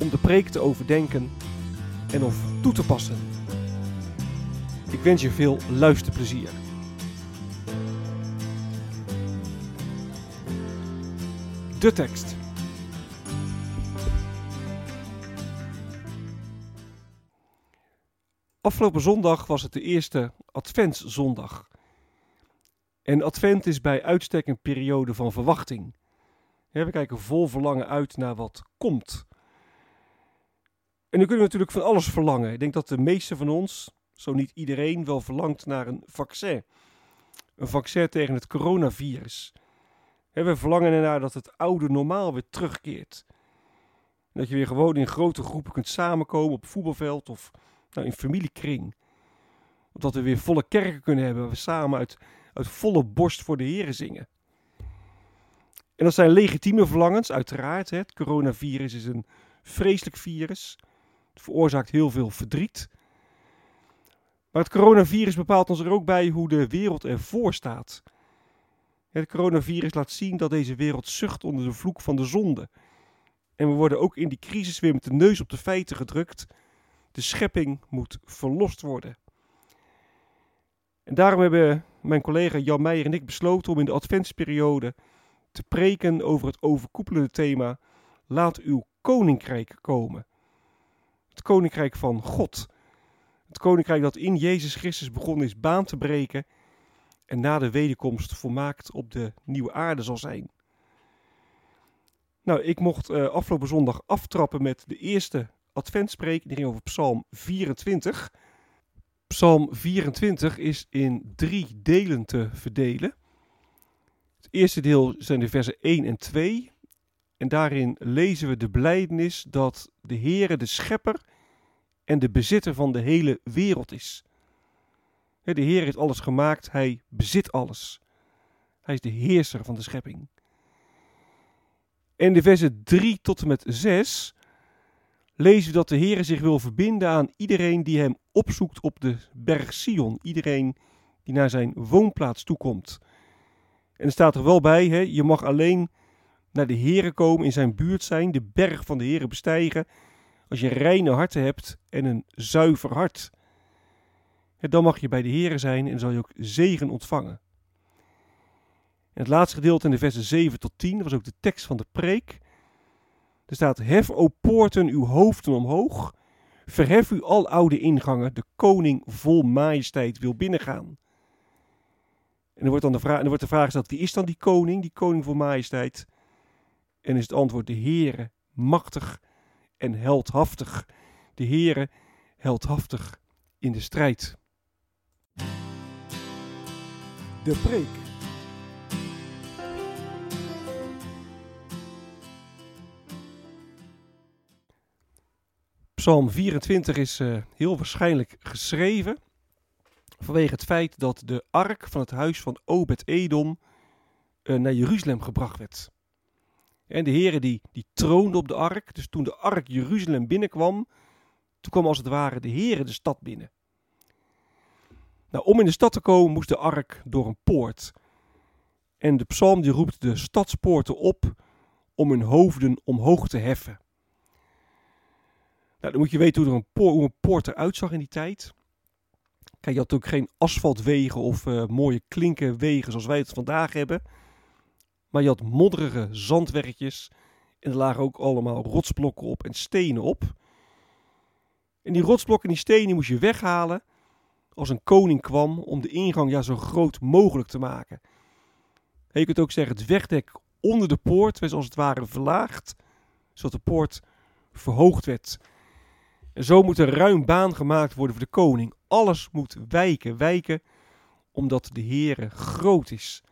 om de preek te overdenken en of toe te passen. Ik wens je veel luisterplezier. De tekst. Afgelopen zondag was het de eerste Adventszondag. En Advent is bij uitstek een periode van verwachting. We kijken vol verlangen uit naar wat komt. En nu kunnen we natuurlijk van alles verlangen. Ik denk dat de meeste van ons, zo niet iedereen, wel verlangt naar een vaccin. Een vaccin tegen het coronavirus. We verlangen ernaar dat het oude normaal weer terugkeert. Dat je weer gewoon in grote groepen kunt samenkomen op voetbalveld of nou, in familiekring. Dat we weer volle kerken kunnen hebben waar we samen uit, uit volle borst voor de Heren zingen. En dat zijn legitieme verlangens, uiteraard. Het coronavirus is een vreselijk virus. Het veroorzaakt heel veel verdriet. Maar het coronavirus bepaalt ons er ook bij hoe de wereld ervoor staat. Het coronavirus laat zien dat deze wereld zucht onder de vloek van de zonde. En we worden ook in die crisis weer met de neus op de feiten gedrukt. De schepping moet verlost worden. En daarom hebben mijn collega Jan Meijer en ik besloten om in de adventsperiode te preken over het overkoepelende thema Laat uw koninkrijk komen. Het koninkrijk van God. Het koninkrijk dat in Jezus Christus begonnen is baan te breken en na de wederkomst volmaakt op de nieuwe aarde zal zijn. Nou, ik mocht uh, afgelopen zondag aftrappen met de eerste adventspreek. Die ging over Psalm 24. Psalm 24 is in drie delen te verdelen. Het eerste deel zijn de versen 1 en 2. En daarin lezen we de blijdenis dat de Heere de schepper en de bezitter van de hele wereld is. De Heer heeft alles gemaakt, hij bezit alles. Hij is de heerser van de schepping. En de versen 3 tot en met 6 lezen we dat de Heer zich wil verbinden aan iedereen die hem opzoekt op de berg Sion. Iedereen die naar zijn woonplaats toekomt. En er staat er wel bij, hè, je mag alleen naar de Heer komen, in zijn buurt zijn, de berg van de Heer bestijgen, als je reine harten hebt en een zuiver hart. Dan mag je bij de Heer zijn en zal je ook zegen ontvangen. En het laatste gedeelte in de versen 7 tot 10, dat was ook de tekst van de preek. Er staat, hef o poorten uw hoofden omhoog, verhef u al oude ingangen, de koning vol majesteit wil binnengaan. En er wordt dan de vraag, er wordt de vraag gesteld, wie is dan die koning, die koning vol majesteit? En is het antwoord, de Heere, machtig en heldhaftig. De Heere, heldhaftig in de strijd. De preek. Psalm 24 is uh, heel waarschijnlijk geschreven vanwege het feit dat de ark van het huis van Obed-Edom uh, naar Jeruzalem gebracht werd. En de heren die, die troonde op de ark, dus toen de ark Jeruzalem binnenkwam, toen kwam als het ware de heren de stad binnen. Nou, om in de stad te komen moest de ark door een poort. En de psalm die roept de stadspoorten op om hun hoofden omhoog te heffen. Nou, dan moet je weten hoe, een, poort, een poort eruit zag in die tijd. Kijk, je had natuurlijk geen asfaltwegen of uh, mooie klinkenwegen zoals wij het vandaag hebben. Maar je had modderige zandweggetjes En er lagen ook allemaal rotsblokken op en stenen op. En die rotsblokken en die stenen moest je weghalen als een koning kwam om de ingang ja, zo groot mogelijk te maken. En je kunt ook zeggen, het wegdek onder de poort werd als het ware verlaagd, zodat de poort verhoogd werd. En zo moet er ruim baan gemaakt worden voor de koning. Alles moet wijken, wijken, omdat de Heere groot is.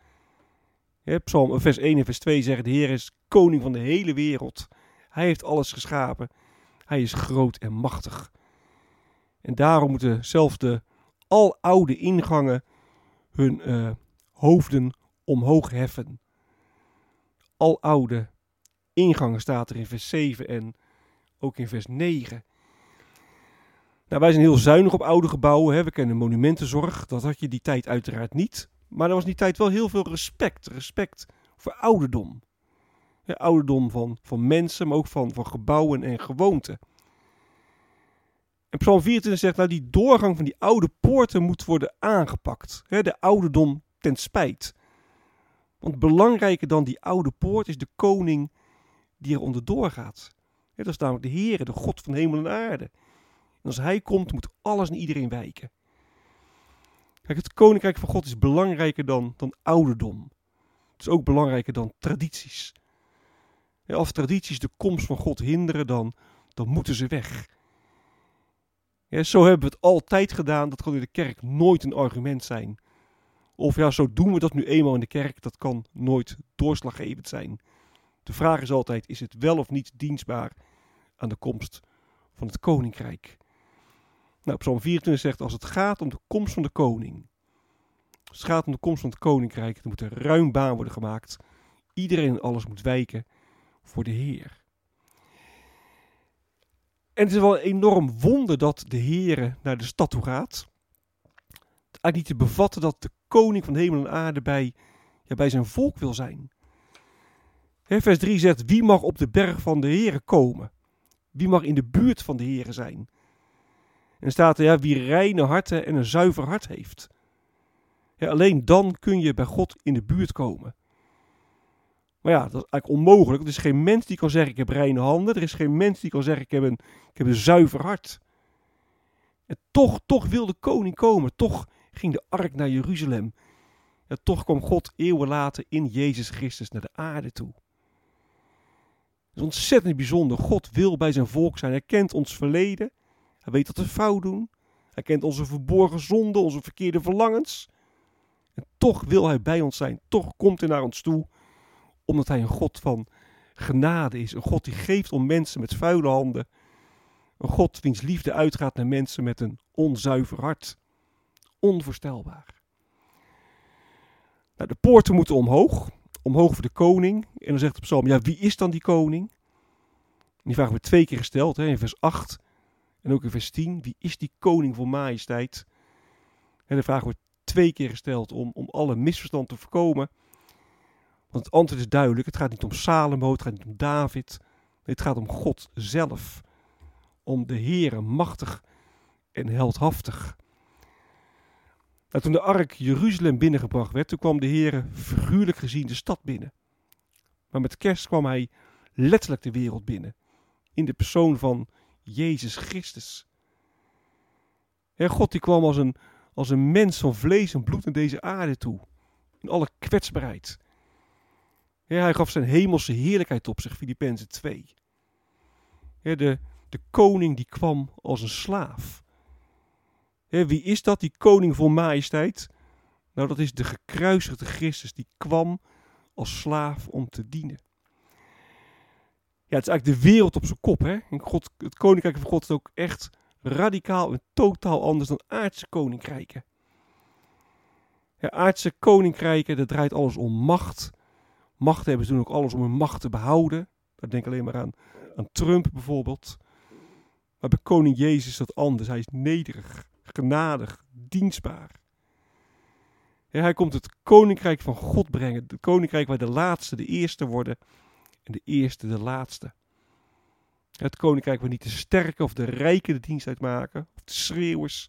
Psalm vers 1 en vers 2 zeggen, de Heer is koning van de hele wereld. Hij heeft alles geschapen. Hij is groot en machtig. En daarom moeten zelfs de aloude ingangen hun uh, hoofden omhoog heffen. Aloude ingangen staat er in vers 7 en ook in vers 9. Nou, wij zijn heel zuinig op oude gebouwen. Hè. We kennen monumentenzorg. Dat had je die tijd uiteraard niet. Maar er was in die tijd wel heel veel respect. Respect voor ouderdom. Ja, ouderdom van, van mensen, maar ook van, van gebouwen en gewoonten. En Psalm 24 zegt, nou die doorgang van die oude poorten moet worden aangepakt. De ouderdom ten spijt. Want belangrijker dan die oude poort is de koning die er onderdoor gaat. Dat is namelijk de Heer, de God van hemel en aarde. En als Hij komt, moet alles en iedereen wijken. Kijk, het koninkrijk van God is belangrijker dan, dan ouderdom. Het is ook belangrijker dan tradities. Als tradities de komst van God hinderen, dan, dan moeten ze weg. Ja, zo hebben we het altijd gedaan. Dat kan in de kerk nooit een argument zijn. Of ja, zo doen we dat nu eenmaal in de kerk. Dat kan nooit doorslaggevend zijn. De vraag is altijd: is het wel of niet dienstbaar aan de komst van het koninkrijk? Nou, Psalm 24 zegt: Als het gaat om de komst van de koning. Als het gaat om de komst van het koninkrijk, dan moet er ruim baan worden gemaakt. Iedereen en alles moet wijken voor de Heer. En het is wel een enorm wonder dat de Heer naar de stad toe gaat. Het eigenlijk niet te bevatten dat de koning van hemel en aarde bij, ja, bij zijn volk wil zijn. vers 3 zegt, wie mag op de berg van de Heer komen? Wie mag in de buurt van de Heer zijn? En staat er, ja, wie reine harten en een zuiver hart heeft. Ja, alleen dan kun je bij God in de buurt komen. Maar ja, dat is eigenlijk onmogelijk. Er is geen mens die kan zeggen ik heb reine handen. Er is geen mens die kan zeggen ik heb een, ik heb een zuiver hart. En toch, toch wil de koning komen. Toch ging de ark naar Jeruzalem. En toch kwam God eeuwen later in Jezus Christus naar de aarde toe. Het is ontzettend bijzonder. God wil bij zijn volk zijn. Hij kent ons verleden. Hij weet dat we fout doen. Hij kent onze verborgen zonden, onze verkeerde verlangens. En toch wil hij bij ons zijn. Toch komt hij naar ons toe omdat hij een God van genade is. Een God die geeft om mensen met vuile handen. Een God wiens liefde uitgaat naar mensen met een onzuiver hart. Onvoorstelbaar. Nou, de poorten moeten omhoog. Omhoog voor de koning. En dan zegt de psalm, ja, wie is dan die koning? die vraag wordt twee keer gesteld, hè, in vers 8 en ook in vers 10. Wie is die koning voor majesteit? En de vraag wordt twee keer gesteld om, om alle misverstand te voorkomen. Want het antwoord is duidelijk. Het gaat niet om Salomo, het gaat niet om David. het gaat om God zelf. Om de Heere, machtig en heldhaftig. Nou, toen de ark Jeruzalem binnengebracht werd, toen kwam de Heere figuurlijk gezien de stad binnen. Maar met kerst kwam hij letterlijk de wereld binnen. In de persoon van Jezus Christus. En God die kwam als een, als een mens van vlees en bloed naar deze aarde toe. In alle kwetsbaarheid. Ja, hij gaf zijn hemelse heerlijkheid op zich, Filippenzen 2. Ja, de, de koning die kwam als een slaaf. Wie is dat, die koning vol majesteit? Nou, dat is de gekruisigde Christus, die kwam als slaaf om te dienen. Ja, het is eigenlijk de wereld op zijn kop. Hè? En God, het koninkrijk van God is ook echt radicaal en totaal anders dan aardse koninkrijken. Ja, aardse koninkrijken, dat draait alles om macht, Macht hebben ze doen ook alles om hun macht te behouden. Denk alleen maar aan, Trump bijvoorbeeld. Maar bij koning Jezus is dat anders. Hij is nederig, genadig, dienstbaar. hij komt het koninkrijk van God brengen. Het koninkrijk waar de laatste de eerste worden en de eerste de laatste. Het koninkrijk waar niet de sterke of de rijken de dienst uitmaken, of de schreeuwers.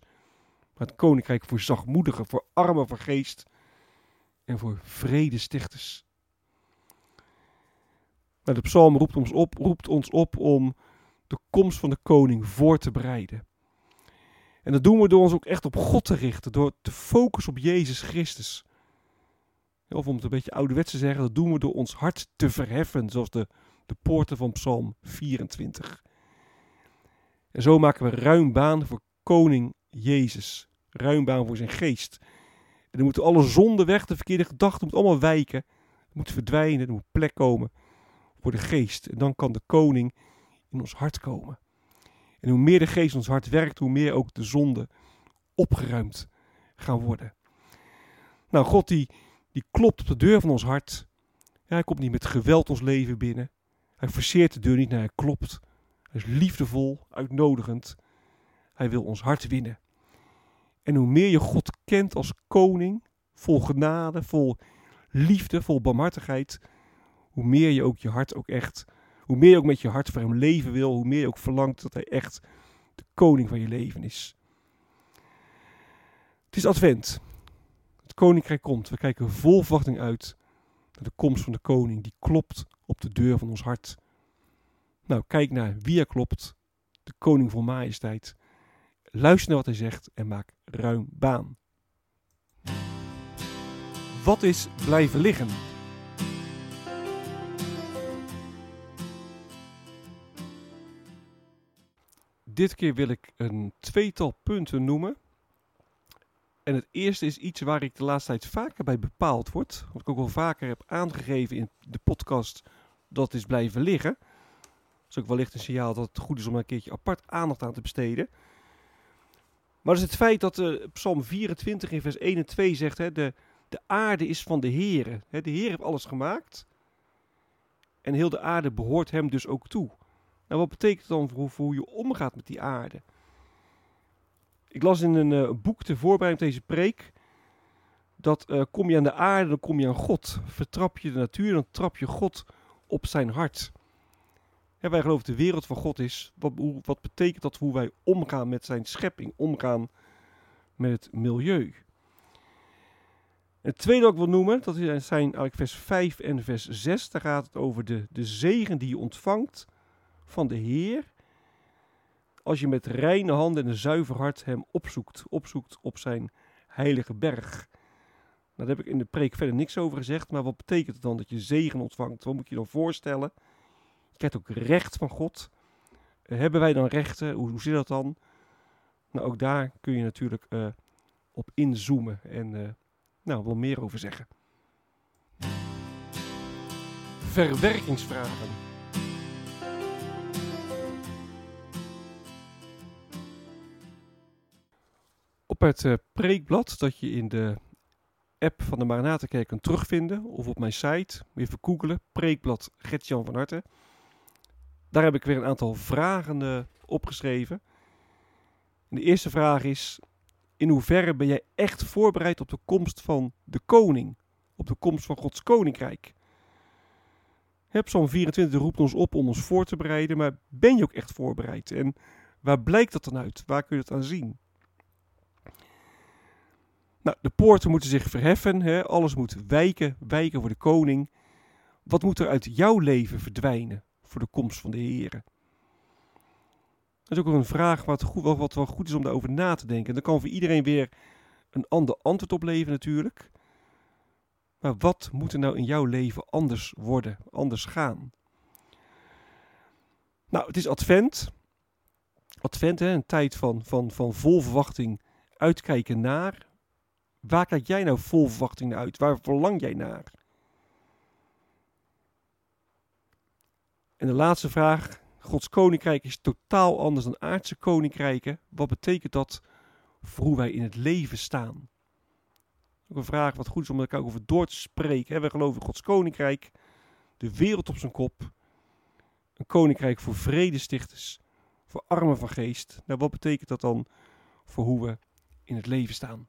Maar het koninkrijk voor zachtmoedigen, voor armen van geest en voor vredestichters. Nou, de psalm roept ons, op, roept ons op om de komst van de koning voor te bereiden. En dat doen we door ons ook echt op God te richten, door te focussen op Jezus Christus. Of om het een beetje ouderwets te zeggen, dat doen we door ons hart te verheffen, zoals de, de poorten van Psalm 24. En zo maken we ruim baan voor koning Jezus. Ruim baan voor zijn geest. En dan moeten alle zonden weg, de verkeerde gedachten moeten allemaal wijken. moeten verdwijnen, er moet plek komen voor de geest. En dan kan de koning in ons hart komen. En hoe meer de geest in ons hart werkt, hoe meer ook de zonden opgeruimd gaan worden. Nou, God die, die klopt op de deur van ons hart. Hij komt niet met geweld ons leven binnen. Hij forceert de deur niet naar, hij klopt. Hij is liefdevol, uitnodigend. Hij wil ons hart winnen. En hoe meer je God kent als koning, vol genade, vol liefde, vol barmhartigheid, hoe meer je ook je hart ook echt, hoe meer je ook met je hart voor hem leven wil, hoe meer je ook verlangt dat hij echt de koning van je leven is. Het is advent. Koninkrijk komt. We kijken vol verwachting uit naar de komst van de koning die klopt op de deur van ons hart. Nou, kijk naar wie er klopt, de koning van majesteit. Luister naar wat hij zegt en maak ruim baan. Wat is blijven liggen? Dit keer wil ik een tweetal punten noemen. En het eerste is iets waar ik de laatste tijd vaker bij bepaald word. Wat ik ook wel vaker heb aangegeven in de podcast. Dat is blijven liggen. Dat is ook wellicht een signaal dat het goed is om een keertje apart aandacht aan te besteden. Maar dat is het feit dat uh, Psalm 24 in vers 1 en 2 zegt: hè, de, de aarde is van de Heer. De Heer heeft alles gemaakt. En heel de aarde behoort hem dus ook toe. Nou, wat betekent dan voor, hoe je omgaat met die aarde? Ik las in een uh, boek te voorbereiding deze preek. Dat uh, kom je aan de aarde, dan kom je aan God. Vertrap je de natuur, dan trap je God op zijn hart. Ja, wij geloven de wereld van God is. Wat, hoe, wat betekent dat hoe wij omgaan met zijn schepping, omgaan met het milieu? Het tweede wat ik wil noemen, dat zijn eigenlijk vers 5 en vers 6. Daar gaat het over de, de zegen die je ontvangt van de Heer. Als je met reine handen en een zuiver hart hem opzoekt. Opzoekt op zijn heilige berg. Nou, daar heb ik in de preek verder niks over gezegd. Maar wat betekent het dan dat je zegen ontvangt? Wat moet je dan voorstellen? Je krijgt ook recht van God. Hebben wij dan rechten? Hoe, hoe zit dat dan? Nou, ook daar kun je natuurlijk uh, op inzoomen en uh, nou, wel meer over zeggen. Verwerkingsvragen. Op het uh, preekblad dat je in de app van de Maranatenkerk kunt terugvinden, of op mijn site, even googelen, preekblad Gertjan van Harten. Daar heb ik weer een aantal vragen uh, opgeschreven. En de eerste vraag is, in hoeverre ben jij echt voorbereid op de komst van de koning? Op de komst van Gods koninkrijk? Psalm 24 roept ons op om ons voor te bereiden, maar ben je ook echt voorbereid? En waar blijkt dat dan uit? Waar kun je het aan zien? Nou, de poorten moeten zich verheffen, hè? alles moet wijken, wijken voor de koning. Wat moet er uit jouw leven verdwijnen voor de komst van de Heer? Dat is ook een vraag wat, goed, wat wel goed is om daarover na te denken. En dan kan voor iedereen weer een ander antwoord op leven natuurlijk. Maar wat moet er nou in jouw leven anders worden, anders gaan? Nou, het is advent. Advent, hè, een tijd van, van, van vol verwachting uitkijken naar. Waar kijk jij nou vol verwachting uit? Waar verlang jij naar? En de laatste vraag. Gods koninkrijk is totaal anders dan aardse koninkrijken. Wat betekent dat voor hoe wij in het leven staan? Ook een vraag wat goed is om elkaar over door te spreken. We geloven in Gods koninkrijk, de wereld op zijn kop. Een koninkrijk voor vredestichters, voor armen van geest. Nou, wat betekent dat dan voor hoe we in het leven staan?